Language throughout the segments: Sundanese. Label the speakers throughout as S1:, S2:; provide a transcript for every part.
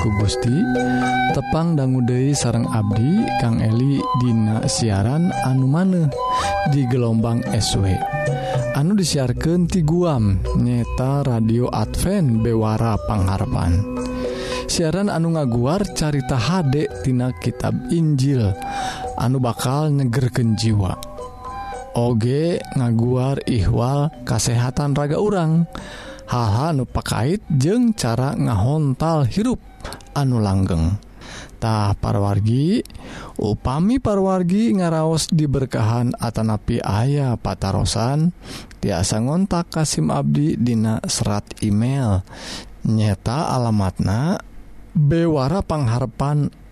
S1: ku Gusti. Tepang dangguude sarang Abdi Kang Eli Dina siaran anu maneh di gelombang SW anu disiarkan ti guam nyeta radio Advent Bewara Pangharapan siaran anu ngaguar carita Hdektina tina kitab Injil anu bakal nyegerken jiwa. Oge ngaguar ihwal kasehatan raga urang. dan haha nupakait jeung cara ngahontal hirup anu langgengtah parwargi upami parwargi ngaraos diberkahan Atanapi ayah patarosan tiasa ngontak Kasim Abdi Dina serat email. Nyeta alamatna Bewara pengharpan@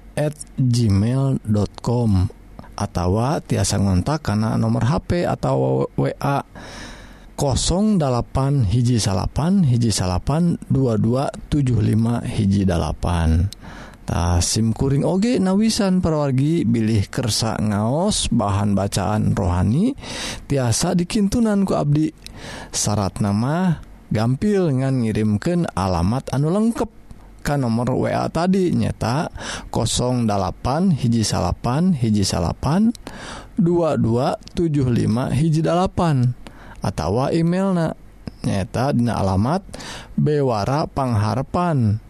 S1: gmail.com atau tiasa ngontak karena nomor HP atau wa 08 hiji salapan hiji salapan 2275 hiji 8tah SIMkuring oge nawisan perwargi bilih kersa ngaos bahan bacaan rohani tiasa dikintunanku Abdi. Syarat nama gampil ngan ngirimken alamat anu lengkap Ka nomor WA tadi nyata 08 hiji salapan hiji salapan 2275 hiji 8 atau emailna. Nyata dina alamat bewara pangharpan@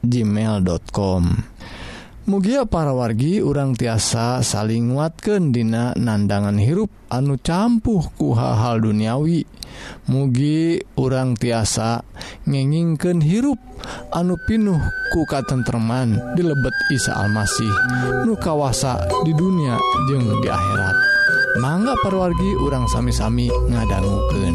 S1: gmail.com Mugia para wargi urang tiasa saling nguatkan dina nandangan hirup anu campuh ku hal-hal duniawi. Mugi urang tiasa ngengingken hirup anu pinuh ku di dilebet Isa Almasih nu kawasa di dunia jeung di akhirat. mangga perwargi urang sami-sami ngadangguken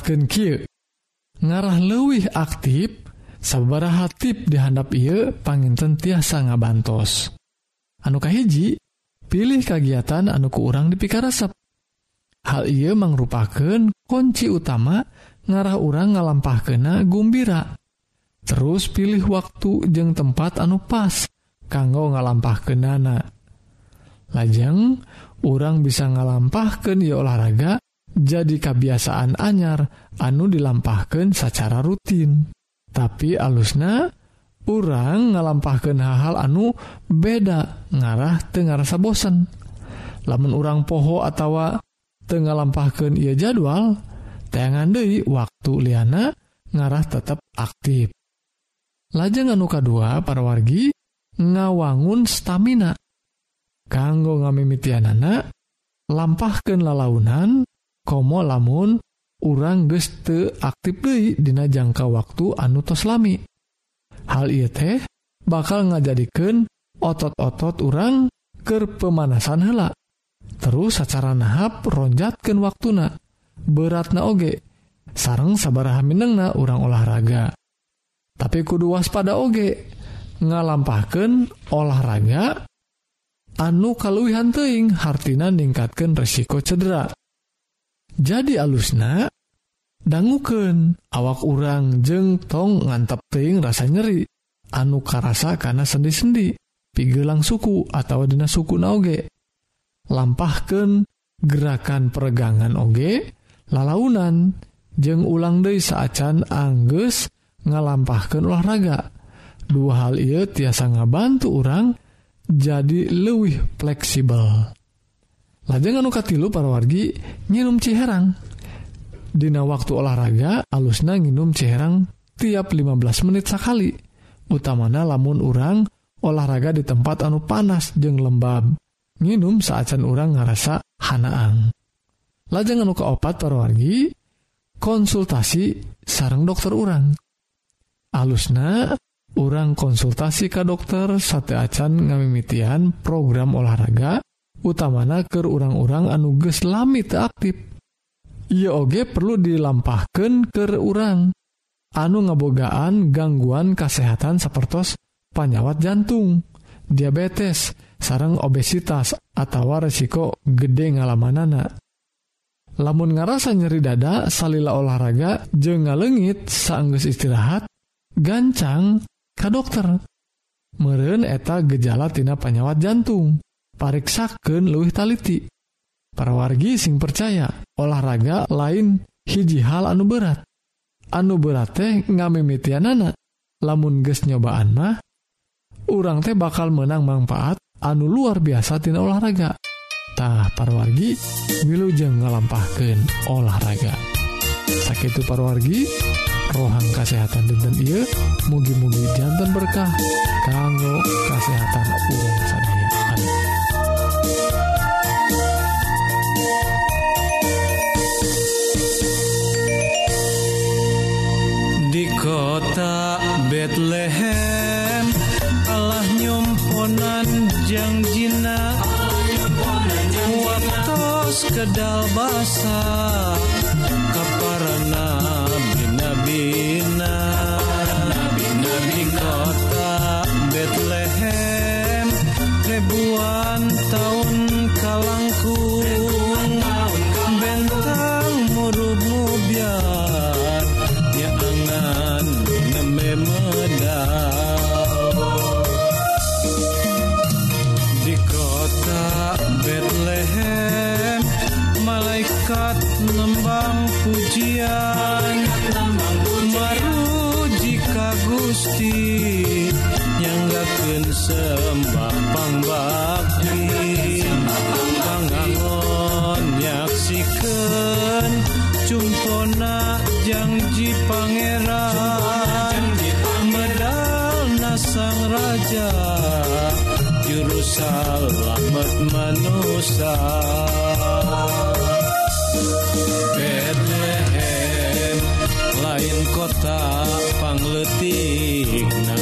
S1: manfaatkan Ky ngarah lewih aktif sabaraha tip dihandap ia panginten tiasa ngabantos. Anuka hiji pilih kegiatan anuku urang dipikarasep. Hal ia mengrupakan kunci utama ngarah urang ngalampah kena gumbira. Terus pilih waktu jeng tempat anu pas kanggo ngalampah kenana lajeng orang bisa ngalampahkan ya olahraga jadi kebiasaan anyar anu dilampahkan secara rutin. Tapi alusna orang ngalampahkan hal-hal anu beda ngarah Tengarasa bosen. Lamun urang poho atau Tenga lampahkan ia jadwal tangan Dei waktu Liana ngarah tetap aktif. Lajeng anuka kedua para wargi ngawangun stamina. Kanggo ngamimitianana lampahkan lalaunan komo lamun orang geste aktif Dina jangka waktu anutoslami hal teh bakal ngajadikan otot-otot orang ke pemanasan helak terus secara nahap ronjatkan waktuna. Berat na oge. Sarang sabaraha minengna orang olahraga. Tapi kudu waspada oge. Ngalampahkan olahraga anu kaluwihan teing hartina ningkatkeun resiko cedera. jadi alusna danguken awak urang jeng tong ngantap teing rasa nyeri. Anu karasa karena sendi-sendi pigelang suku atau dina suku naoge lampahkan gerakan peregangan oge lalaunan jeng ulang dei saacan Anggus ngalampahkan olahraga. Dua hal ia tiasa ngabantu orang jadi lewih fleksibel. lajeng anuka tilu parwargi nginum Ciherang. Dina waktu olahraga alusna nginum Ciherang tiap 15 menit sekali utamana lamun urang olahraga di tempat anu panas jeng lembab. Nginum saacan urang ngarasa hanaang lajeng anu keopat parwargi konsultasi sarang dokter urang. Alusna orang konsultasi ke dokter sate acan ngamimitian program olahraga utamana ke orang-orang anuges lami aktif. Ia oge perlu dilampahkan ke orang anu ngabogaan gangguan kesehatan sepertos panyawat jantung diabetes sarang obesitas atau resiko gede ngalamanana. Lamun ngarasa nyeri dada salila olahraga je ngalengit sanggus istirahat gancang ka dokter. Meren eta gejala tina panyawat jantung. pariksaken luwih taliti. Para wargi sing percaya olahraga lain hiji hal anu berat. Anu berat teh ngamimitianana lamun ges nyobaan mah urang teh bakal menang manfaat anu luar biasa tina olahraga. Tah parwargi wilujeng ngalampahkan olahraga. Sakit parwargi rohang kesehatan dinten iya mugi-mugi jantan berkah kanggo kesehatan urang sadaya
S2: kota Betlehem. Allah nyomponan jangjina Waktos kedal basa. Kaparana binabi Raja juru selamat manusia. Bethlehem lain kota pangletikna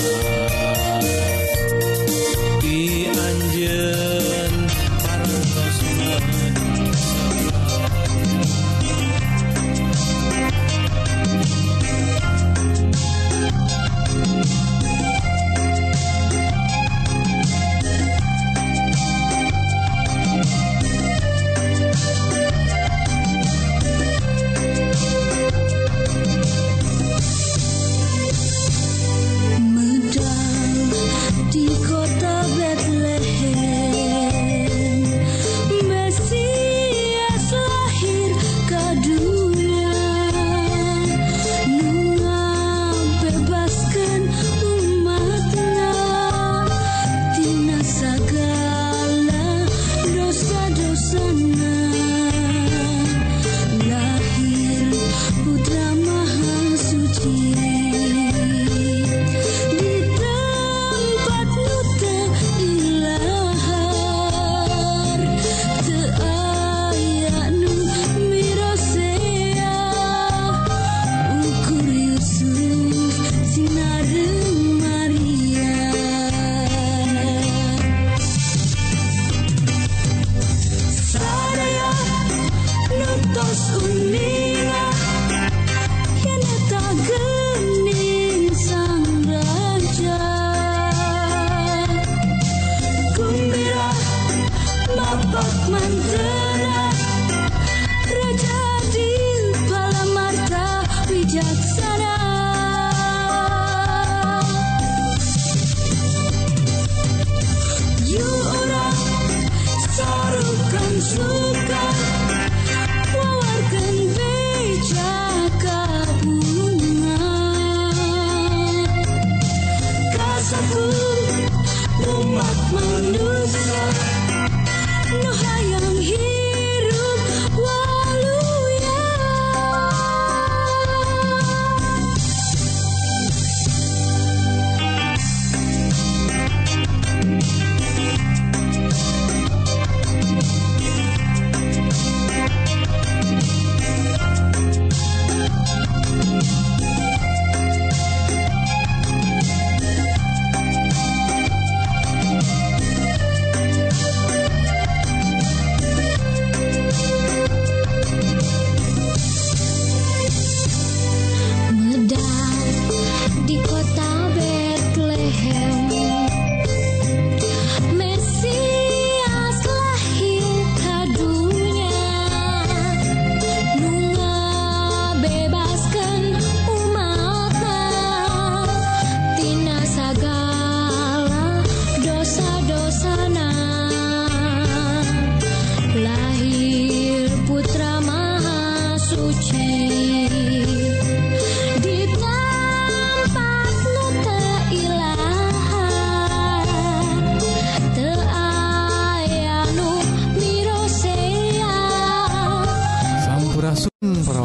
S3: Màn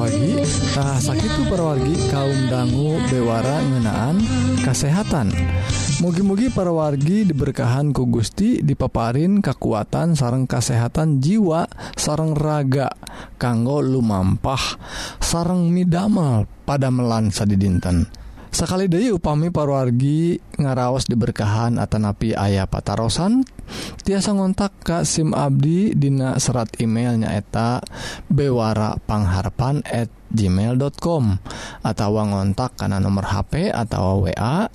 S3: parawargitah
S1: sakit perwargi kaum dangu Dewara ngenaan kesehatan mugi-mugi parawargi diberkahan ku Gusti dipaparin kekuatan sarang kesehatan jiwa sarang raga kanggo lumampah sarang midamel pada melansa di dinten sakali Dewi upami parwargi ngaraos diberkahan Atanapi ayah patarosan tiasa ngontak Ka SIM Abdi Dina serat emailnya eta bewarapangharpan@ gmail.com atau ngontak karena nomor HP atau wa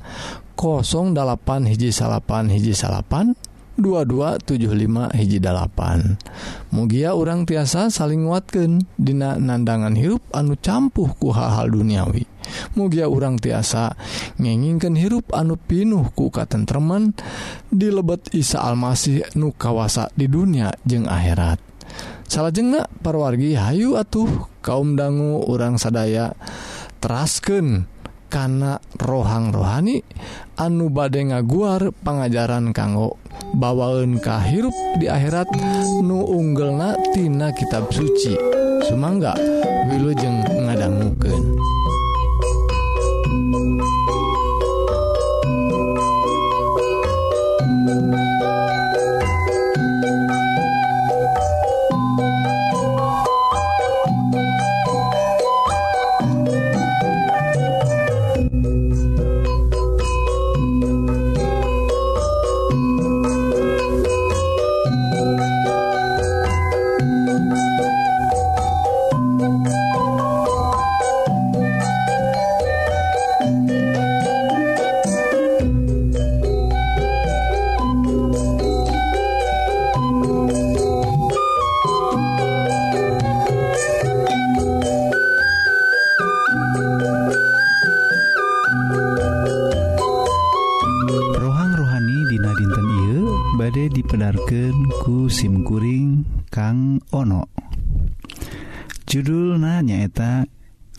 S1: 08 hiji salapan hiji salapan 2275 mugia orang tiasa saling nguatkan Dina nandangan hirup anu campuh ku hal-hal duniawi. Mugia orang tiasa ngengingkan hirup anu pinuh ku katentreman di lebet Isa Almasih nu kawasa di dunia jeung akhirat. Salah jengak parwargi Hayu atuh kaum dangu orang sadaya terasken kana rohang rohani anu bade ngaguar pengajaran kanggo bawaun kahirup di akhirat nu unggelnatina kitab suci. Sumangga
S4: Wilujeng ngadanggu simkuring Kang ono. Judul nanyaeta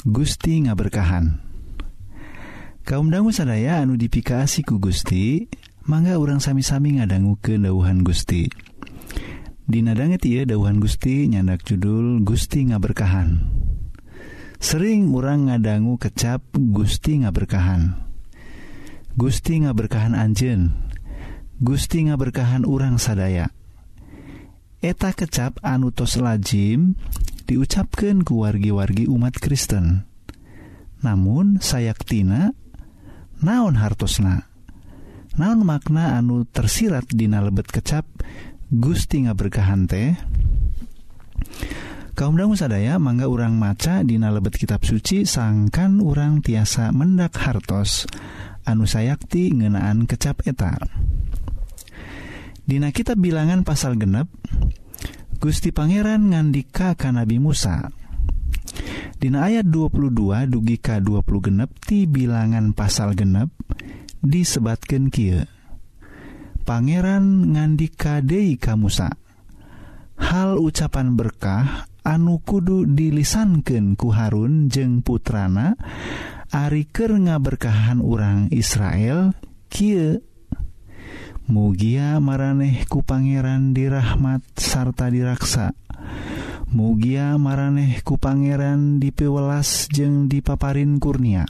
S4: Gusti ngaberkahan. Kaum dangu sadaya anu dipikasi ku Gusti mangga orang sami-sami ngadanggu ke dauhan Gusti. Dinadangit ia dauhan Gusti nyandak judul Gusti ngaberkahan. Sering orang ngadanggu kecap Gusti ngaberkahan. Gusti ngaberkahan Anjen Gusti ngaberkahan urang sadaya. eta kecap anutos lajim diucapkan ke wargi-wargi umat Kristen. Namun sayaktina naon hartosna? Naon makna anu tersirat dina lebet kecap? Gusti nga berkahan teh. Kaum dangu sadaya mangga urang maca dina lebet kitab suci sangkan urang tiasa mendak hartos. Anu sayakti ngenaan kecap eta. Dina kita bilangan pasal genep Gusti Pangeran ngandika ka Nabi Musa. Dina ayat 22 dugi ka 20 genep ti bilangan pasal genep disebatkan kia Pangeran ngandika Dei ka Musa hal ucapan berkah anu kudu dilisankan ku Harun jeng putrana Ariker ngaberkahan orang Israel Kie mugia maraneh ku Pangeran dirahmat sarta diraksa. Mugia maraneh ku Pangeran dipewelas jeung dipaparin kurnia.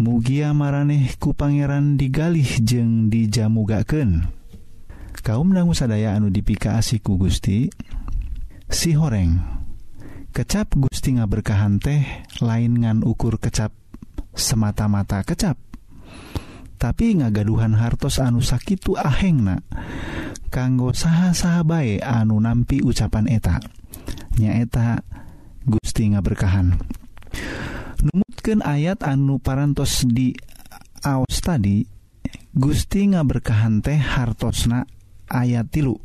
S4: Mugia maraneh ku Pangeran digalih jeung dijamugaken kaum dangu sadaya anu dipikasi ku Gusti. Si horeng kecap Gusti ngaberkahan teh lain ngan ukur kecap semata-mata kecap. tapi ngagaduhan hartos anu sakitu ahengna kanggo saha-saha bae anu nampi ucapan eta. Nyaeta Gusti ngaberkahan. Numutkan ayat anu parantos di aos tadi Gusti ngaberkahan teh hartosna ayat tilu.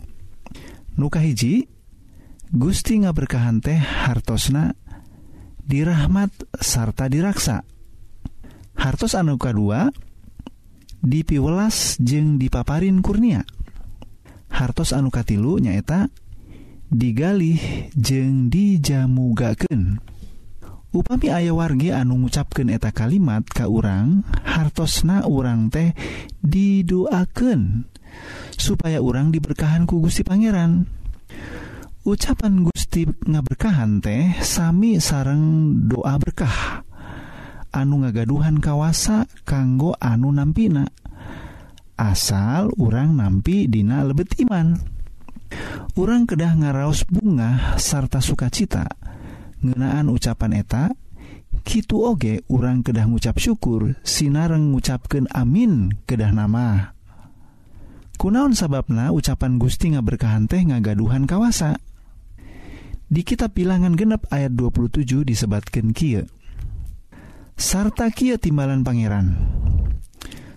S4: Nuka hiji Gusti ngaberkahan teh hartosna dirahmat sarta diraksa. Hartos anu kedua dipiwelas jeung dipaparin kurnia. Hartos anuka tilu nyaeta digali jeng dijamugaken upami aya wargi anu ngucapken eta kalimat ka urang hartosna urang teh didoaken supaya orang diberkahan ku Gusti Pangeran. Ucapan Gusti ngaberkahan teh Sami sarang doa berkah. anu ngagaduhan kawasa kanggo anu nampina. Asal urang nampi dina lebet iman. Orang kedah ngaraos bunga sarta sukacita. Ngenaan ucapan eta Kitu oge urang kedah ngucap syukur sinareng ngucapkan amin kedah nama. Kunaon sababna ucapan Gusti ngaberkahan teh ngagaduhan kawasa? Di kitab bilangan genep ayat 27 disebatkan kieu. sarta Kia timbalan Pangeran.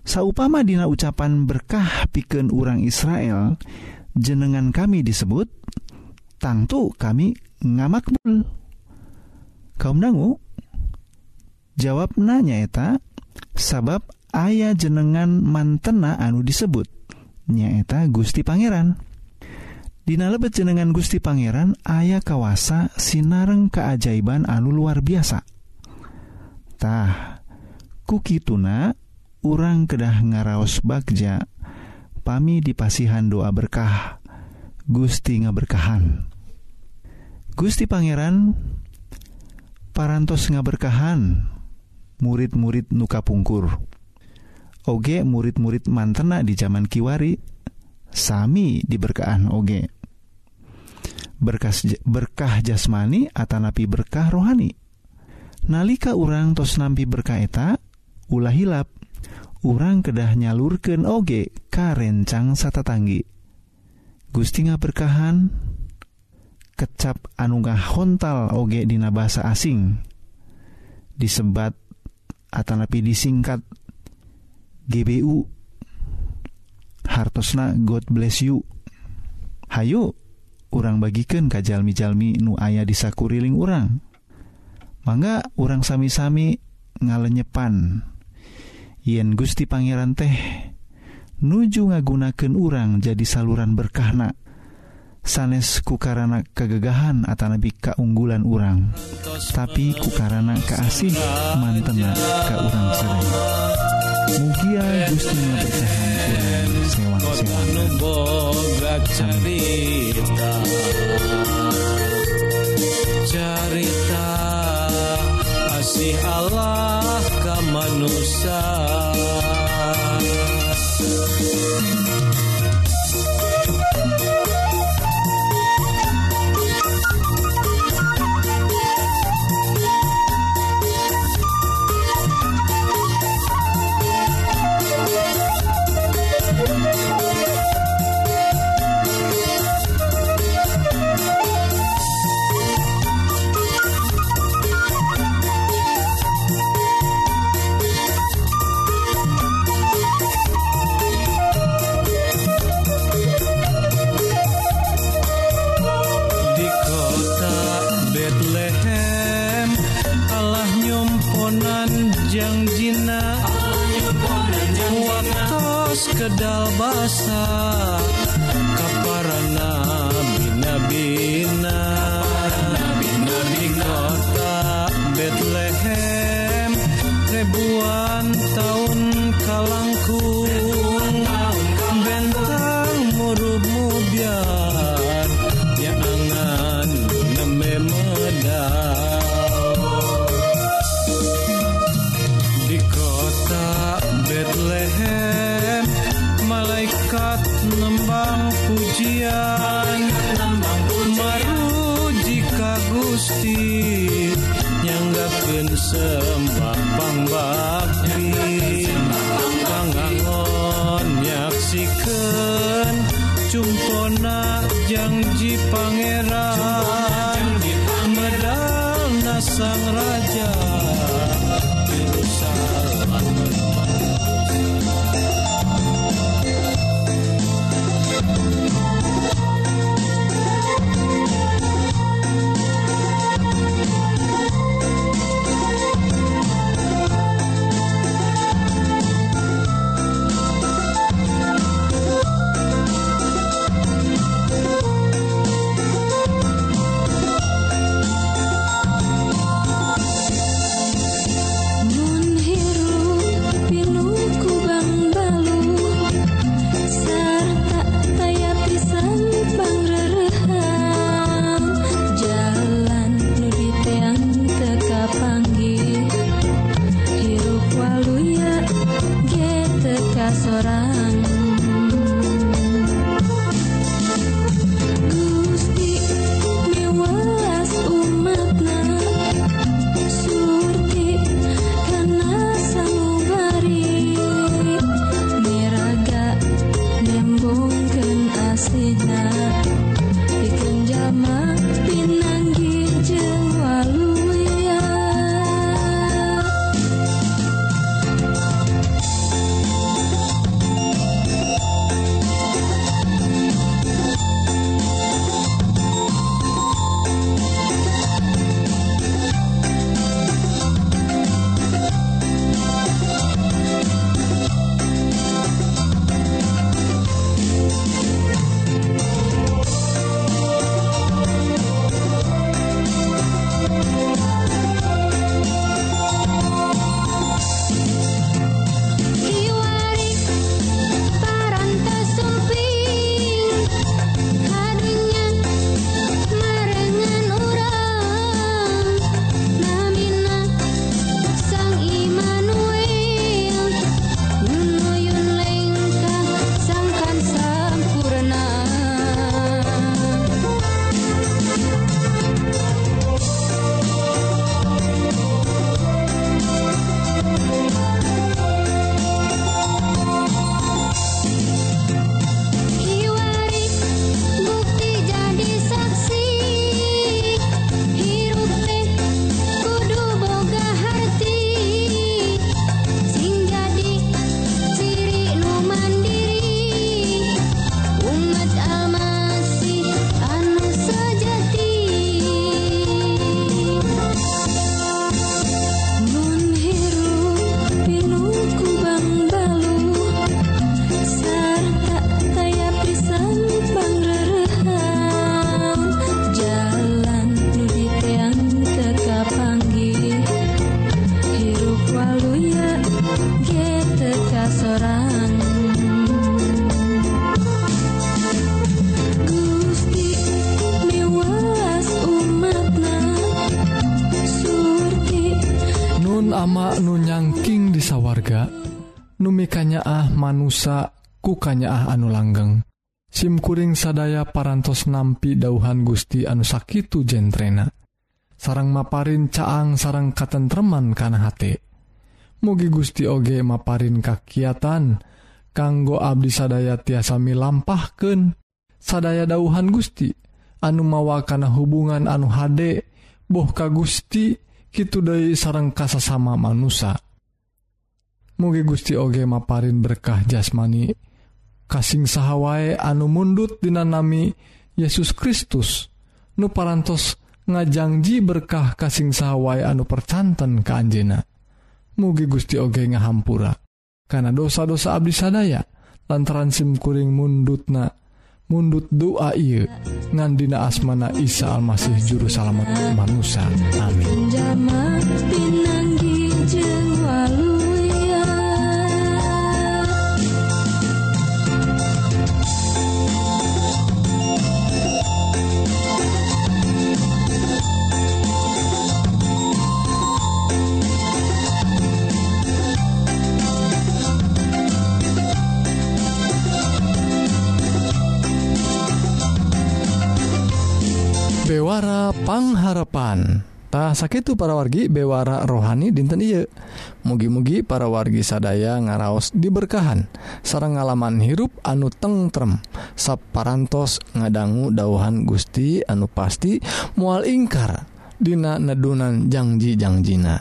S4: Saupama dina ucapan berkah piken urang Israel jenengan kami disebut tangtu kami ngamakbul. Kaum dangu jawab nanyaeta sabab ayah jenengan mantena anu disebut nyaeta Gusti Pangeran. Dina lebet jenengan Gusti Pangeran ayah kawasa sinareng keajaiban anu luar biasa. Kuki tuna orang kedah ngaraos Bagja pami dipasihan doa berkah Gusti ngaberkahan. Gusti Pangeran parantos ngaberkahan murid-murid nuka pungkur Oge murid-murid mantena di zaman Kiwari Sami diberkaan Oge. Berkas berkah jasmani Atanapi berkah rohani nalika urang tos nampi berkaeta ulah hilap. Urang kedah nyalurken oge karencang sata tanggi Gustinga berkahan kecap anunggah hontal oge dina bahasa asing. Disebat atanapi disingkat. GBU hartosna God bless you. Hayu urang bagikan kajjalmi-jalmi nu aya disakuriling urang. Mangga orang sami-sami ngalenyepan yen Gusti Pangeran teh nuju ngagunaken orang jadi saluran berkahna sanes kukarana kegegahan atau nabi keunggulan orang tapi kukarana keasih mantena ke orang sadaya mugia Gusti berkahan orang sewang-sewang.
S2: Carita kasih Allah ka manusia? kedal
S1: basah nyaah anu langgeng. SIMkuring sadaya parantos nampi dauhan Gusti anu sakitu jentrena. Sarang maparin caang sarang katentreman kana hate. Mugi Gusti oge maparin kakiatan kanggo Abdi sadaya tiasami lampahken sadaya dauhan Gusti. Anu mawakana hubungan anu hade boh ka Gusti Kitu Dei sarang kasasama manusia mugi Gusti oge maparin berkah jasmani. kasing saha wae anu mundut dinanami Yesus Kristus. Nu parantos ngajangji berkah kasing saha wae anu percanten ke Anjena mugi Gusti oge ngahampura. Karena dosa-dosa Abdi sadaya lantaran simkuring mundutna mundut doa I ngandina asmana Isa Almasih juru salamet manusia. Amin. pengharepan.tah sakit para wargi bewara rohani dinten I mugi-mugi para wargi sadaya ngaraos diberkahan. Sarang ngalaman hirup anu tengrem saparantos ngadanggu dauhan Gusti anu pasti mual ingkar Dina nedunan janjijangjiina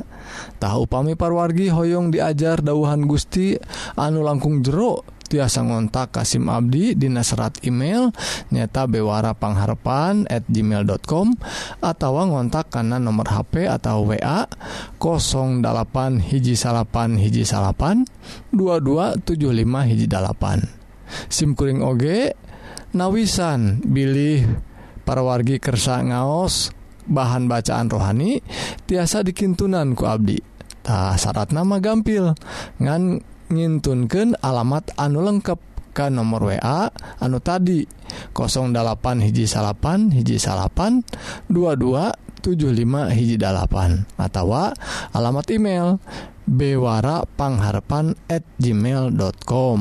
S1: tahu pami parwargi Hoong diajar dauhan Gusti anu langkung jeruk tiasa ngontak Kasim Abdi Dina serat email nyata bewara pangharpan at gmail.com atau ngontak karena nomor HP atau WA 08 hiji salapan hiji salapan 2275 hiji dalapan. SIMkuring OG nawisan bilih para wargi kersa ngaos bahan bacaan rohani tiasa dikintunan ku Abdi. Tak syarat nama gampil. Ngan ngintunkan alamat anu lengkap ke nomor WA anu tadi 08 hiji salapan hiji salapan 2275 hiji dalapan atau alamat email bewarapangharapan at gmail.com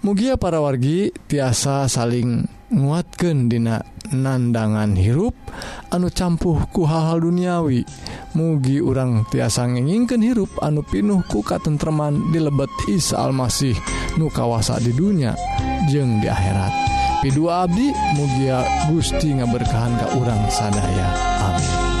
S1: Mugia para wargi tiasa saling nguatkan dina nandangan hirup anu campuh ku hal-hal duniawi. Mugi urang tiasa ngeningken hirup anu pinuh ku katentreman di lebet Isa Almasih nu kawasa di dunia jeng di akhirat. P2 Abdi mugia Gusti ngaberkahan ke urang sadaya. Amin.